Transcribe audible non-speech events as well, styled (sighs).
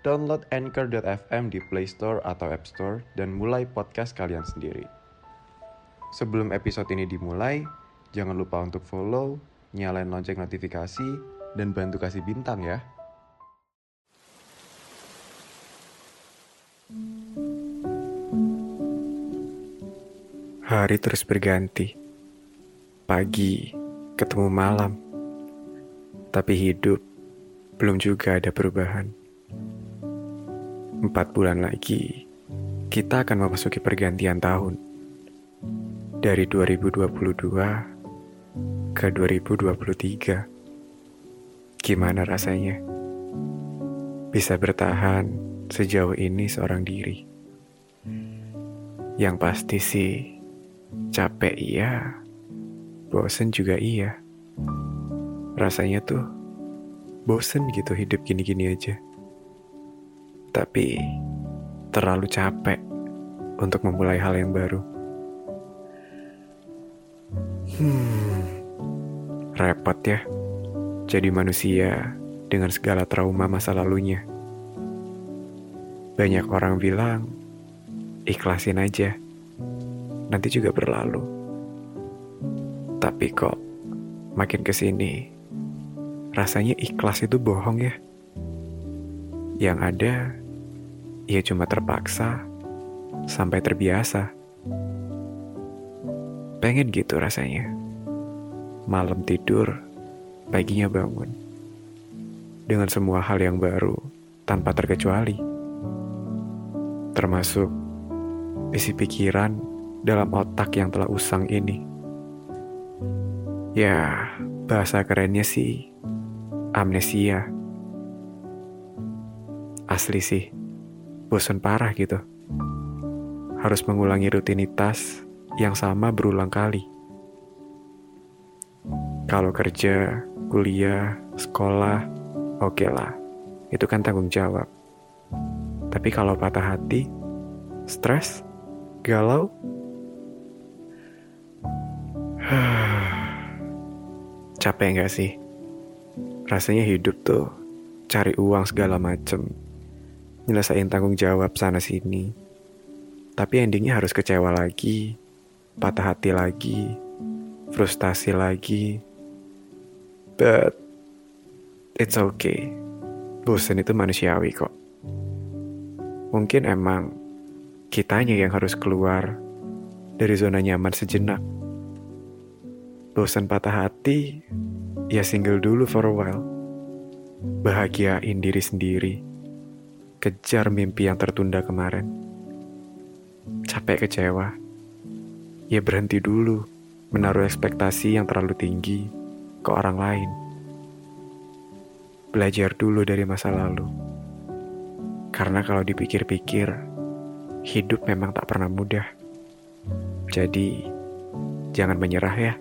download Anchor.fm di Play Store atau App Store dan mulai podcast kalian sendiri. Sebelum episode ini dimulai, jangan lupa untuk follow, nyalain lonceng notifikasi, dan bantu kasih bintang ya. Hari terus berganti. Pagi ketemu malam. Tapi hidup belum juga ada perubahan. Empat bulan lagi, kita akan memasuki pergantian tahun. Dari 2022 ke 2023. Gimana rasanya? Bisa bertahan sejauh ini seorang diri. Yang pasti sih, capek iya, bosen juga iya. Rasanya tuh bosen gitu hidup gini-gini aja. Tapi terlalu capek untuk memulai hal yang baru. Hmm, repot ya. Jadi manusia dengan segala trauma masa lalunya. Banyak orang bilang, ikhlasin aja. Nanti juga berlalu. Tapi kok makin ke sini, rasanya ikhlas itu bohong ya. Yang ada, ya cuma terpaksa sampai terbiasa. Pengen gitu rasanya. Malam tidur, paginya bangun. Dengan semua hal yang baru tanpa terkecuali. Termasuk isi pikiran dalam otak yang telah usang ini. Ya, bahasa kerennya sih amnesia. Asli sih, bosan parah gitu. Harus mengulangi rutinitas yang sama berulang kali. Kalau kerja, kuliah, sekolah, oke lah. Itu kan tanggung jawab. Tapi kalau patah hati, stres, galau, (sighs) capek nggak sih? Rasanya hidup tuh cari uang segala macem, nyelesain tanggung jawab sana sini. Tapi endingnya harus kecewa lagi, patah hati lagi, frustasi lagi. But it's okay. Bosan itu manusiawi kok. Mungkin emang kitanya yang harus keluar dari zona nyaman sejenak. Bosan patah hati, ya single dulu for a while. Bahagiain diri sendiri. Kejar mimpi yang tertunda kemarin. Capek kecewa. Ya berhenti dulu menaruh ekspektasi yang terlalu tinggi ke orang lain. Belajar dulu dari masa lalu. Karena kalau dipikir-pikir, hidup memang tak pernah mudah. Jadi, jangan menyerah ya.